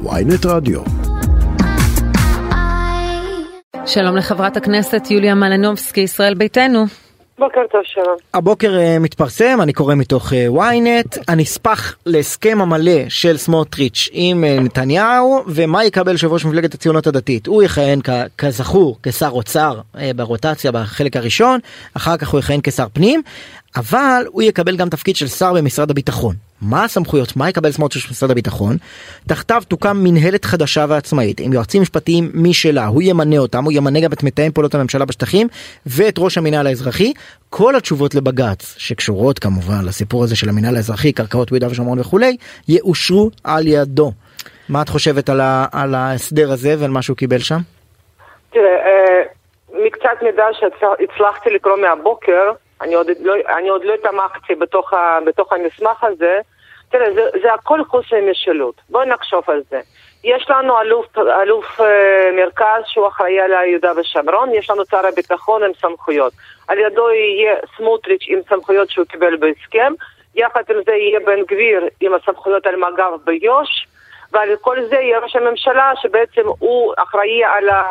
ויינט רדיו. שלום לחברת הכנסת יוליה מלנובסקי, ישראל ביתנו. בוקר טוב שלום. הבוקר uh, מתפרסם, אני קורא מתוך uh, ynet, הנספח להסכם המלא של סמוטריץ' עם uh, נתניהו, ומה יקבל יושב ראש מפלגת הציונות הדתית. הוא יכהן כ- כזכור כשר אוצר uh, ברוטציה בחלק הראשון, אחר כך הוא יכהן כשר פנים, אבל הוא יקבל גם תפקיד של שר במשרד הביטחון. מה הסמכויות, מה יקבל סמוטריץ' במשרד הביטחון? תחתיו תוקם מנהלת חדשה ועצמאית עם יועצים משפטיים משלה, הוא ימנה אותם, הוא ימנה גם את מתאם פעולות הממשלה בשטחים ואת ראש המינהל האזרחי. כל התשובות לבג"ץ, שקשורות כמובן לסיפור הזה של המינהל האזרחי, קרקעות ביהודה ושומרון וכולי, יאושרו על ידו. מה את חושבת על, ה- על ההסדר הזה ועל מה שהוא קיבל שם? תראה, אה, מקצת מידע שהצלחתי לקרוא מהבוקר, אני עוד לא, אני לא התעמקתי בתוך, בתוך המסמך הזה, תראה, זה, זה הכל חוץ ממשילות. בואי נחשוב על זה. יש לנו אלוף, אלוף אה, מרכז שהוא אחראי על יהודה ושומרון, יש לנו שר הביטחון עם סמכויות. על ידו יהיה סמוטריץ' עם סמכויות שהוא קיבל בהסכם, יחד עם זה יהיה בן גביר עם הסמכויות על מג"ב ביו"ש, ועל כל זה יהיה ראש הממשלה שבעצם הוא אחראי על, ה,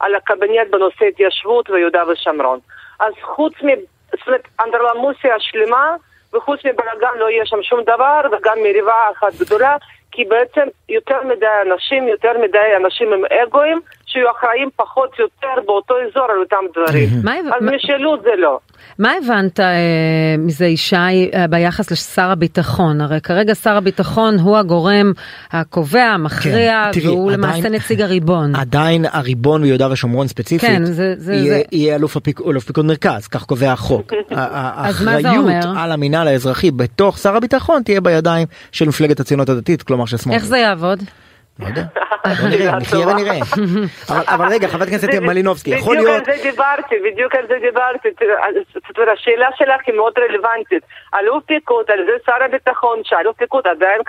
על הקבינט בנושא התיישבות ויהודה ושומרון. אז חוץ מ... זאת אומרת, אנדרלמוסיה שלמה, וחוץ מבלאגן לא יהיה שם שום דבר, וגם מריבה אחת גדולה, כי בעצם יותר מדי אנשים, יותר מדי אנשים עם אגואים, שיהיו אחראים פחות או יותר באותו אזור על אותם דברים. אז משילות זה לא. מה הבנת אה, מזה ישי אה, ביחס לשר הביטחון? הרי כרגע שר הביטחון הוא הגורם הקובע, המכריע, כן, תראי, והוא עדיין- למעשה נציג הריבון. עדיין הריבון ביהודה ושומרון ספציפית, כן, זה- זה- יהיה, זה- יהיה אלוף, הפיק, אלוף פיקוד מרכז, כך קובע החוק. אז מה זה האחריות אומר? על המינהל האזרחי בתוך שר הביטחון תהיה בידיים של מפלגת הציונות הדתית, כלומר של סמוטריץ'. איך זה יעבוד? לא יודע, נראה, נחיה ונראה. אבל- רגע, חברת הכנסת מלינובסקי, יכול בדיוק להיות... על זה דיברתי, בדיוק על זה דיברתי. זאת אומרת, השאלה שלך היא מאוד רלוונטית. אלוף פיקוד, על זה שר הביטחון, שאלוף פיקוד עדיין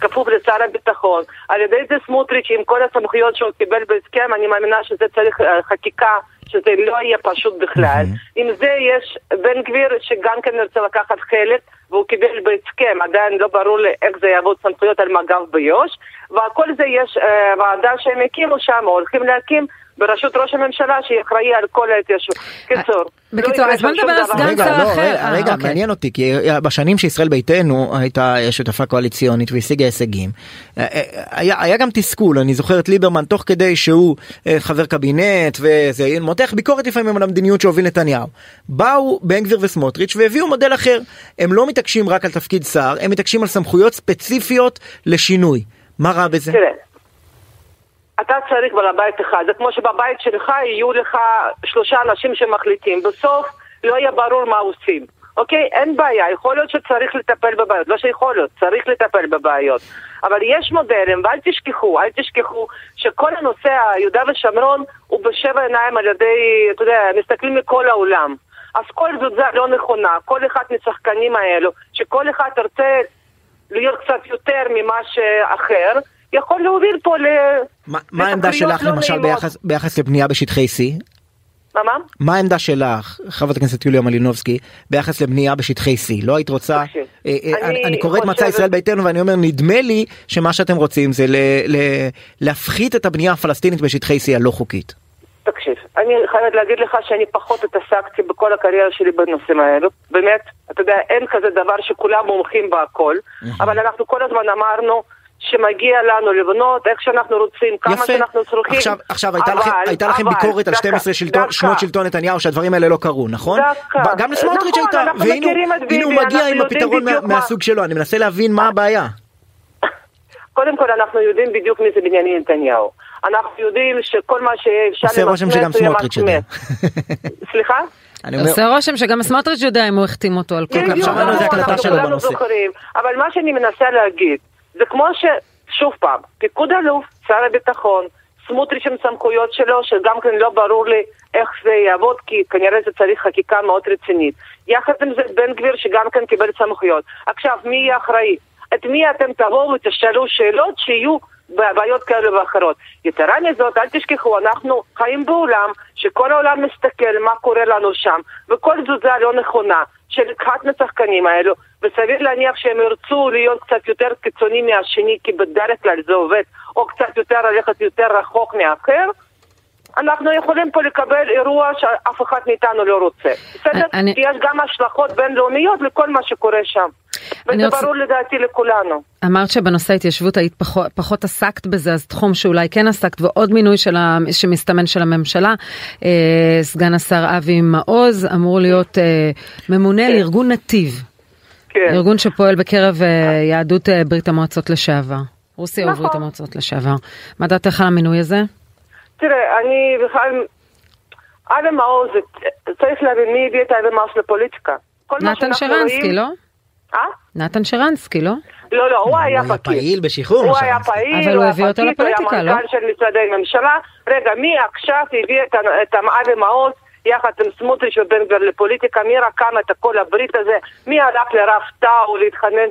כפוף לשר הביטחון. על ידי זה סמוטריץ' עם כל הסמכויות שהוא קיבל בהסכם, אני מאמינה שזה צריך אה, חקיקה. שזה לא יהיה פשוט בכלל. עם זה יש בן גביר שגם כן ירצה לקחת חלק, והוא קיבל בהסכם, עדיין לא ברור לי איך זה יעבוד סמכויות על מג"ב ביו"ש, וכל זה יש אה, ועדה שהם הקימו שם, הולכים להקים, בראשות ראש הממשלה שאחראי על כל ההתיישבות. קיצור. לא בקיצור, אז בוא נדבר על. סגן שר לא, אחר. רגע, אה, רגע, אוקיי. מעניין אותי, כי בשנים שישראל ביתנו הייתה שותפה קואליציונית והשיגה הישגים, אה, אה, היה היה גם תסכול, אני זוכר את ליברמן תוך כדי שהוא אה, חבר קבינט וזה מותח ביקורת לפעמים על המדיניות שהוביל נתניהו. באו בן גביר וסמוטריץ' והביאו מודל אחר. הם לא מתעקשים רק על תפקיד שר, הם מתעקשים על סמכויות ספציפיות לשינוי. מה רע בזה? תראה, אתה צריך בעל בית אחד, זה כמו שבבית שלך יהיו לך שלושה אנשים שמחליטים, בסוף לא יהיה ברור מה עושים. אוקיי? אין בעיה, יכול להיות שצריך לטפל בבעיות, לא שיכול להיות, צריך לטפל בבעיות. אבל יש מודלים, ואל תשכחו, אל תשכחו שכל הנושא היהודה ושומרון הוא בשבע עיניים על ידי, אתה יודע, מסתכלים מכל העולם. אז כל זאת זה לא נכונה, כל אחד מהשחקנים האלו, שכל אחד ירצה להיות קצת יותר ממה שאחר, יכול להוביל פה ל... מה- מה העמדה שלך לא למשל נעימות. ביחס- ביחס לבנייה בשטחי C? מה מה? מה העמדה שלך, חברת הכנסת יוליה מלינובסקי, ביחס לבנייה בשטחי C? לא היית רוצה, אה, אה, אני קורא את מצע ישראל ביתנו ואני אומר, נדמה לי שמה שאתם רוצים זה ל- ל- להפחית את הבנייה הפלסטינית בשטחי C הלא חוקית. תקשיב, אני חייבת להגיד לך שאני פחות התעסקתי בכל הקריירה שלי בנושאים האלו. באמת, אתה יודע, אין כזה דבר שכולם מומחים בהכל, אבל אנחנו כל הזמן אמרנו שמגיע לנו לבנות איך שאנחנו רוצים, כמה יפה. שאנחנו צריכים. עכשיו, עכשיו הייתה, אבל- לכם, הייתה לכם אבל, ביקורת על דקה, 12 שלטון, דקה. שנות שלטון נתניהו שהדברים האלה לא קרו, נכון? דקה. גם לסמוטריץ' נכון, הייתה, והנה הנה הוא ביבי, מגיע אנחנו עם הפתרון מה- מהסוג שלו, אני מנסה להבין מה הבעיה. קודם כל אנחנו יודעים בדיוק מי זה בנימין נתניהו. אנחנו יודעים שכל מה שאפשר עושה רושם שגם סמוטריץ' יודע. סליחה? אני אומר, עושה רושם שגם סמוטריץ' יודע אם הוא החתים אותו על כל בדיוק, שמענו איזה הקלטה אנחנו שלו כולנו בנושא. זוכרים. אבל מה שאני מנסה להגיד, זה כמו ש... שוב פעם, פיקוד אלוף, שר הביטחון, סמוטריץ' עם סמכויות שלו, שגם כן לא ברור לי איך זה יעבוד, כי כנראה זה צריך חקיקה מאוד רצינית. יחד עם זה בן גביר שגם כן קיבל סמכויות. עכשיו, מי יהיה אחראי? את מי אתם תבואו ותשאלו שאלות שיהיו בעיות כאלה ואחרות. יתרה מזאת, אל תשכחו, אנחנו חיים בעולם שכל העולם מסתכל מה קורה לנו שם, וכל תזוזה לא נכונה של אחד מהשחקנים האלו, וסביר להניח שהם ירצו להיות קצת יותר קיצוניים מהשני, כי בדרך כלל זה עובד, או קצת יותר ללכת יותר רחוק מאחר, אנחנו יכולים פה לקבל אירוע שאף אחד מאיתנו לא רוצה. בסדר? אני... כי יש גם השלכות בינלאומיות לכל מה שקורה שם. וזה רוצה... ברור לדעתי לכולנו. אמרת שבנושא ההתיישבות היית פחות, פחות עסקת בזה, אז תחום שאולי כן עסקת, ועוד מינוי של ה, שמסתמן של הממשלה, אה, סגן השר אבי מעוז אמור להיות אה, ממונה כן. לארגון נתיב. כן. ארגון שפועל בקרב אה, יהדות אה, ברית המועצות לשעבר. רוסיה נכון. וברית המועצות לשעבר. מה דעתך על המינוי הזה? תראה, אני בכלל... אבי מעוז, צריך להבין מי הביא את אבי מעוז לפוליטיקה. נתן שרנסקי, לא? אה? נתן שרנסקי, לא? לא, לא, הוא היה פקיד. הוא היה פעיל בשחרור. הוא היה פעיל, אבל הוא הביא אותו לפוליטיקה, לא? הוא היה מנכ"ל של משרדי ממשלה. רגע, מי עכשיו הביא את אבי מעוז יחד עם סמוטריץ' ובן גביר לפוליטיקה, מי רקם את כל הברית הזה, מי הלך לרב טאו להתחנן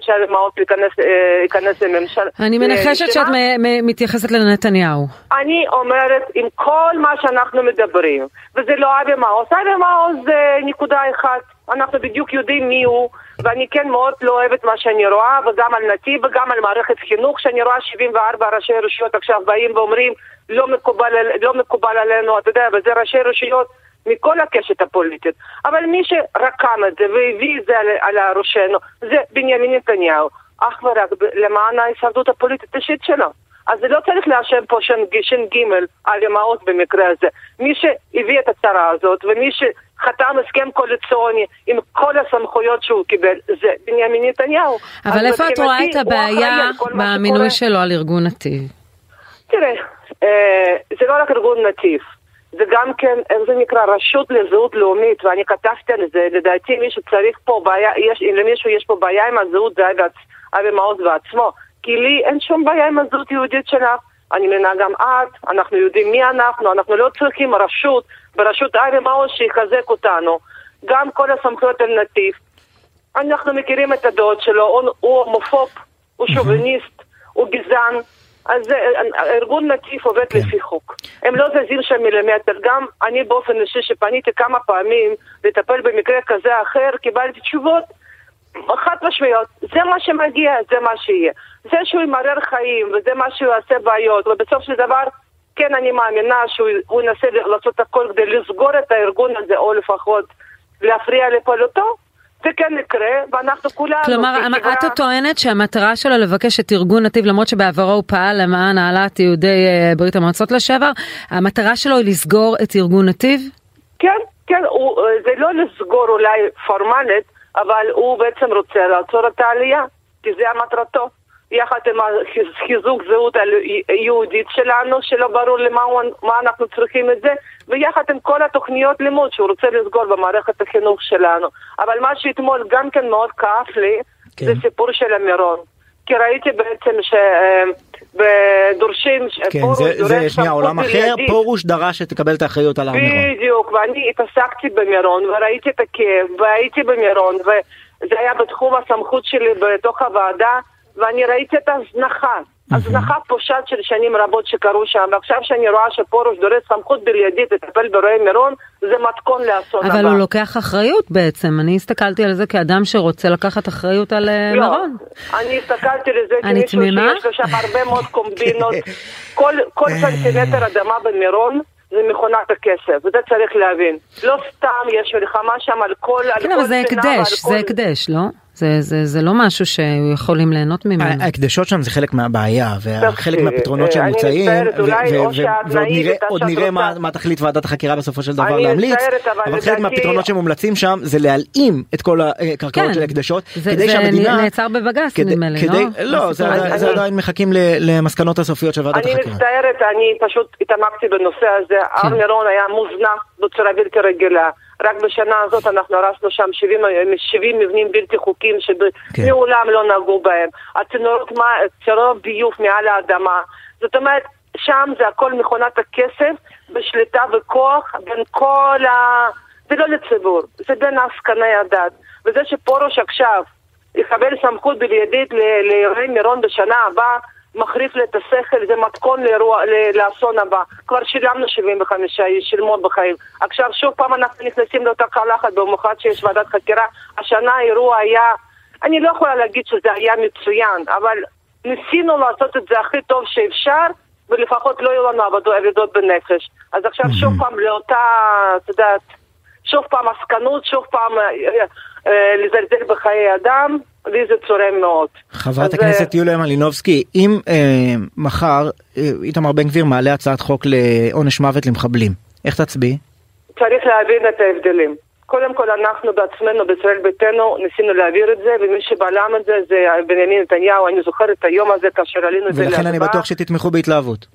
אה, ייכנס לממשלה. אני מנחשת שאת מתייחסת לנתניהו. אני אומרת, עם כל מה שאנחנו מדברים, וזה לא אבי מעוז, אבי מעוז זה נקודה אחת, אנחנו בדיוק יודעים מי הוא. ואני כן מאוד לא אוהבת מה שאני רואה, וגם על נתיב וגם על מערכת חינוך, שאני רואה 74 ראשי רשויות עכשיו באים ואומרים לא מקובל, לא מקובל עלינו, אתה יודע, וזה ראשי רשויות מכל הקשת הפוליטית. אבל מי שרקם את זה והביא את זה על, על ראשנו, זה בנימין נתניהו, אך ורק למען ההישרדות הפוליטית אישית שלו. אז זה לא צריך להאשם פה ש"ג על אמהות במקרה הזה. מי שהביא את הצרה הזאת ומי שחתם הסכם קואליציוני עם כל הסמכויות שהוא קיבל זה בנימין נתניהו. אבל איפה את רואה את הבעיה במינוי שלו על ארגון נתיב? תראה, אה, זה לא רק ארגון נתיב. זה גם כן, איך זה נקרא, רשות לזהות לאומית, ואני כתבתי על זה, לדעתי מישהו צריך פה בעיה, יש, למישהו יש פה בעיה עם הזהות, זה אבי מעוז בעצמו, כי לי אין שום בעיה עם הזהות היהודית שלך, אני מבינה גם את, אנחנו יודעים מי אנחנו, אנחנו לא צריכים רשות, בראשות אבי מעוז שיחזק אותנו, גם כל הסמכויות על נתיב, אנחנו מכירים את הדעות שלו, הוא הומופוב, הוא שוביניסט, הוא גזען, אז ארגון נטיף עובד כן. לפי חוק. הם לא זזים שם מילימטר. גם אני באופן אישי שפניתי כמה פעמים לטפל במקרה כזה או אחר, קיבלתי תשובות חד משמעיות. זה מה שמגיע, זה מה שיהיה. זה שהוא ימרר חיים וזה מה שהוא יעשה בעיות, ובסוף של דבר כן אני מאמינה שהוא ינסה לעשות הכל כדי לסגור את הארגון הזה, או לפחות להפריע לפעולתו, זה כן יקרה, ואנחנו כולנו... כלומר, את טוענת שהמטרה שלו לבקש את ארגון נתיב, למרות שבעברו הוא פעל למען העלאת יהודי אה, ברית המועצות לשעבר, המטרה שלו היא לסגור את ארגון נתיב? כן, כן, הוא, אה, זה לא לסגור אולי פורמלית, אבל הוא בעצם רוצה לעצור את העלייה, כי זה המטרתו. יחד עם חיזוק זהות היהודית שלנו, שלא ברור למה מה אנחנו צריכים את זה, ויחד עם כל התוכניות לימוד שהוא רוצה לסגור במערכת החינוך שלנו. אבל מה שאתמול גם כן מאוד כאב לי, כן. זה סיפור של המירון. כי ראיתי בעצם שדורשים, כן, פורוש זה, דורש זה שנייה עולם אחר, פורוש דרש שתקבל את האחריות על הר מירון. בדיוק, ואני התעסקתי במירון וראיתי את הכאב, והייתי במירון, וזה היה בתחום הסמכות שלי בתוך הוועדה. ואני ראיתי את ההזנחה, הזנחה פושעת של שנים רבות שקרו שם, ועכשיו שאני רואה שפרוש דורש סמכות בלעדית לטפל באירועי מירון, זה מתכון לאסון הבא. אבל הוא לוקח אחריות בעצם, אני הסתכלתי על זה כאדם שרוצה לקחת אחריות על אה, לא, מירון. אני הסתכלתי על זה כמישהו שיש לו שם הרבה מאוד קומבינות, כל, כל סנטימטר אדמה במירון. זה מכונת הכסף, וזה צריך להבין. לא סתם יש מלחמה שם על כל... כן, אבל זה הקדש, זה הקדש, לא? זה, זה, זה לא משהו שיכולים ליהנות ממנו. ההקדשות שם זה חלק מהבעיה, וחלק מהפתרונות שהם מוצאים, ועוד נראה מה תחליט ועדת החקירה בסופו של דבר להמליץ, אבל חלק מהפתרונות שמומלצים שם זה להלאים את כל הקרקעות כן. של ההקדשות, כדי שהמדינה... זה נעצר בבג"ץ נדמה לי, לא? לא, זה עדיין מחכים למסקנות הסופיות של ועדת החקירה. אני מצטערת, אני פשוט התעמקתי בנושא הזה, הר כן. מירון היה מוזנח בצורה בלתי רגילה. רק בשנה הזאת אנחנו הרסנו שם 70, 70 מבנים בלתי חוקיים שמעולם כן. לא נגעו בהם. הצינורות ביוב מעל האדמה. זאת אומרת, שם זה הכל מכונת הכסף בשליטה וכוח בין כל ה... זה לא לציבור, זה בין עסקני הדת. וזה שפרוש עכשיו יקבל סמכות בלעדית לאירועי מירון בשנה הבאה, מחריף לי את השכל, זה מתכון לאירוע, לאסון הבא. כבר שילמנו 75 איש, שילמו בחיים. עכשיו שוב פעם אנחנו נכנסים לאותה קלחת, במיוחד שיש ועדת חקירה. השנה האירוע היה, אני לא יכולה להגיד שזה היה מצוין, אבל ניסינו לעשות את זה הכי טוב שאפשר. ולפחות לא יהיו לנו עבודות בנפש. אז עכשיו שוב פעם לאותה, את יודעת, שוב פעם עסקנות, שוב פעם אה, אה, לזלזל בחיי אדם, לי זה צורם מאוד. חברת הכנסת זה... יוליה מלינובסקי, אם אה, מחר איתמר בן גביר מעלה הצעת חוק לעונש מוות למחבלים, איך תצביעי? צריך להבין את ההבדלים. קודם כל אנחנו בעצמנו בישראל ביתנו ניסינו להעביר את זה ומי שבלם את זה זה בנימין נתניהו אני זוכר את היום הזה כאשר עלינו את זה להצבעה. ולכן אני בטוח שתתמכו בהתלהבות.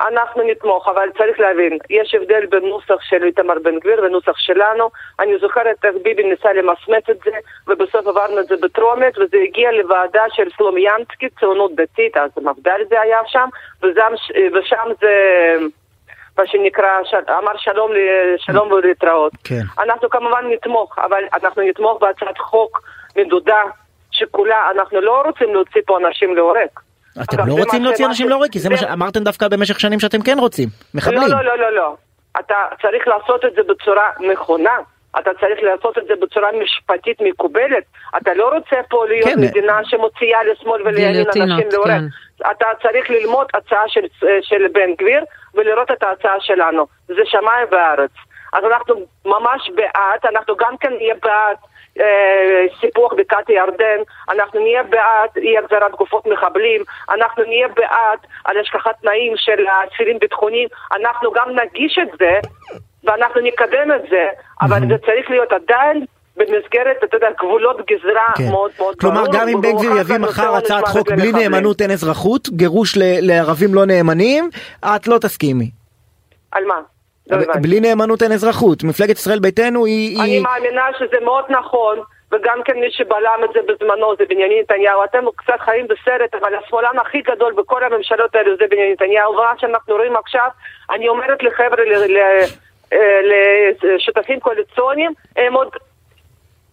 אנחנו נתמוך, אבל צריך להבין, יש הבדל בין נוסח של איתמר בן גביר ונוסח שלנו. אני זוכרת איך ביבי ניסה למסמס את זה, ובסוף עברנו את זה בטרומית, וזה הגיע לוועדה של סלומיאנסקי, ציונות דתית, אז מפד"ל זה היה שם, ושם, ושם זה... מה שנקרא, של, אמר שלום, שלום ולהתראות. כן. אנחנו כמובן נתמוך, אבל אנחנו נתמוך בהצעת חוק מדודה, שכולה, אנחנו לא רוצים להוציא פה אנשים להורג. אתם לא רוצים להוציא אנשים להורג? כי זה מה שאמרתם דווקא במשך שנים שאתם כן רוצים, מחבלים. לא, לא, לא, לא, לא. אתה צריך לעשות את זה בצורה נכונה. אתה צריך לעשות את זה בצורה משפטית מקובלת. אתה לא רוצה פה להיות כן. מדינה שמוציאה לשמאל ולימין אנשים להורג. כן. אתה צריך ללמוד הצעה של, של בן גביר ולראות את ההצעה שלנו. זה שמיים וארץ. אז אנחנו ממש בעד, אנחנו גם כן נהיה בעד אה, סיפוח בקעת הירדן, אנחנו נהיה בעד אי החזרת גופות מחבלים, אנחנו נהיה בעד על השכחת תנאים של אסירים ביטחוניים, אנחנו גם נגיש את זה ואנחנו נקדם את זה, אבל זה צריך להיות עדיין במסגרת, אתה יודע, גבולות גזרה כן. מאוד מאוד כלומר, ברור. כלומר, גם אם בן גביר יביא מחר הצעת חוק בלי נאמנות אין אזרחות, גירוש לערבים לא נאמנים, את לא תסכימי. על מה? לא בלי נאמנות אין אזרחות. מפלגת ישראל ביתנו היא... אני מאמינה שזה מאוד נכון. וגם כן מי שבלם את זה בזמנו זה בנימין נתניהו. אתם קצת חיים בסרט, אבל השמאלן הכי גדול בכל הממשלות האלו זה בנימין נתניהו. ומה שאנחנו רואים עכשיו, אני אומרת לחבר'ה, אה, לשותפים קואליציוניים, הם עוד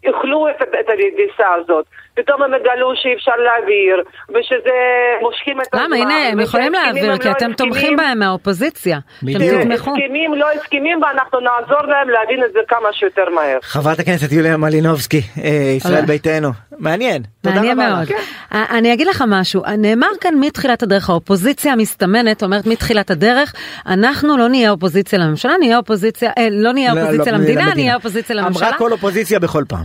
יאכלו את, את הרגיסה הזאת. פתאום הם יגלו שאי אפשר להעביר, ושזה מושכים את הזמן. למה? הנה, הם יכולים להעביר, כי לא אתם תומכים בהם מהאופוזיציה. בדיוק. הסכימים, לא הסכימים, ואנחנו נעזור להם להבין את זה כמה שיותר מהר. חברת הכנסת יוליה מלינובסקי, אה, ישראל ביתנו. מעניין. מעניין מאוד. כן. אה, אני אגיד לך משהו, נאמר כאן מתחילת הדרך, האופוזיציה המסתמנת אומרת מתחילת הדרך, אנחנו לא נהיה אופוזיציה לממשלה, נהיה אופוזיציה, אה, לא נהיה לא, אופוזיציה לא, למדינה, נהיה אופוזיציה לממשלה. אמרה כל אופוזיציה בכל פעם.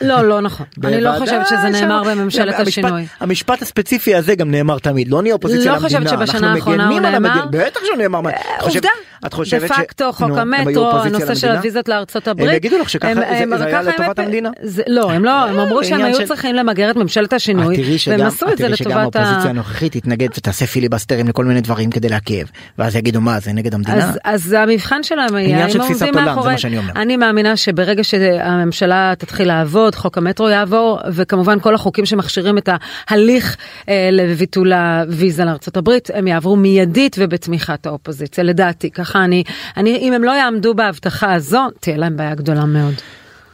לא, לא נכון. אני לא חושבת שזה נאמר בממשלת השינוי. המשפט הספציפי הזה גם נאמר תמיד, לא נהיה אופוזיציה למדינה, לא חושבת שבשנה האחרונה הוא נאמר. בטח שהוא נאמר. עובדה. את חושבת דה פקטו, חוק המטרו, הנושא של הוויזות לארצות הברית. הם יגידו לך שככה זה היה לטובת המדינה? לא, הם לא, הם אה, אמרו שהם היו צריכים למגר את ממשלת השינוי, והם עשו את זה לטובת ה... תראי שגם האופוזיציה הנוכחית תתנגד ותעשה פיליבסטרים לכל מיני דברים כדי לעכב, ואז יגידו מה זה נגד המדינה? אז המבחן שלהם היה, עניין של תפיסת עולם, זה מה שאני אומר. אני מאמינה שברגע שהממשלה תתחיל לעבוד, חוק המטרו יעבור, וכמובן כל החוקים שמכשירים את ההליך אה, לביטול הוויזה הברית, הם יעברו מיידית ובתמיכת האופוזיציה, לדעתי, ככה אני, אני, אם הם לא יעמדו בהבטחה הזו, תהיה להם בעיה גדולה מאוד.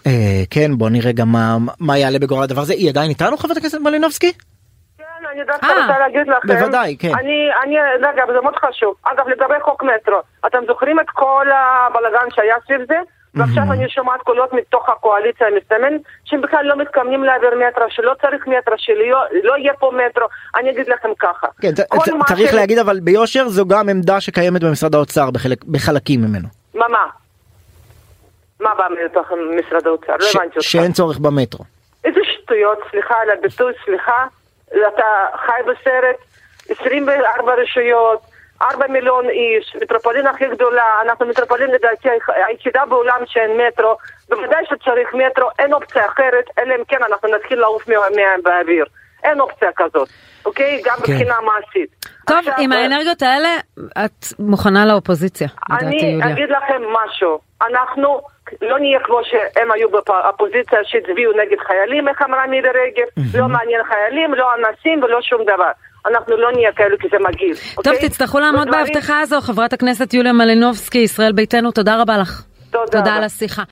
אה, כן, בוא נראה גם מה, מה יעלה בגורל הדבר הזה. היא עדיין איתנו חברת הכנסת מלינובסקי? כן, אני דווקא אה, רוצה להגיד לכם, בוודאי, כן. אני, אני, רגע, זה מאוד חשוב. אגב, לגבי חוק מטרו, אתם זוכרים את כל הבלאגן שהיה סביב זה? ועכשיו אני שומעת קולות מתוך הקואליציה המסתמן שהם בכלל לא מתכוונים להעביר מטרו, שלא צריך מטרו, שלא לא יהיה פה מטרו. אני אגיד לכם ככה. כן, צריך להגיד אבל ביושר זו גם עמדה שקיימת במשרד האוצר בחלק, בחלקים ממנו. מה מה? מה בא מתוך משרד האוצר? לא הבנתי אותך. שאין צורך במטרו. איזה שטויות, סליחה על הביטוי, סליחה. אתה חי בסרט, 24 רשויות. 4 מיליון איש, מטרופולין הכי גדולה, אנחנו מטרופולין לדעתי היחידה בעולם שאין מטרו, בוודאי שצריך מטרו, אין אופציה אחרת, אלא אם כן אנחנו נתחיל לעוף באוויר. אין אופציה כזאת, אוקיי? גם כן. מבחינה מעשית. טוב, עכשיו, עם האנרגיות האלה, את מוכנה לאופוזיציה, לדעתי, יוליה. אני אגיד לכם משהו, אנחנו לא נהיה כמו שהם היו באופוזיציה שהצביעו נגד חיילים, איך אמרה מירי רגב, לא מעניין חיילים, לא אנסים ולא שום דבר. אנחנו לא נהיה כאלו כי זה מגעיל. טוב, אוקיי? תצטרכו לעמוד בהבטחה הזו, חברת הכנסת יוליה מלינובסקי, ישראל ביתנו, תודה רבה לך. תודה. תודה על השיחה.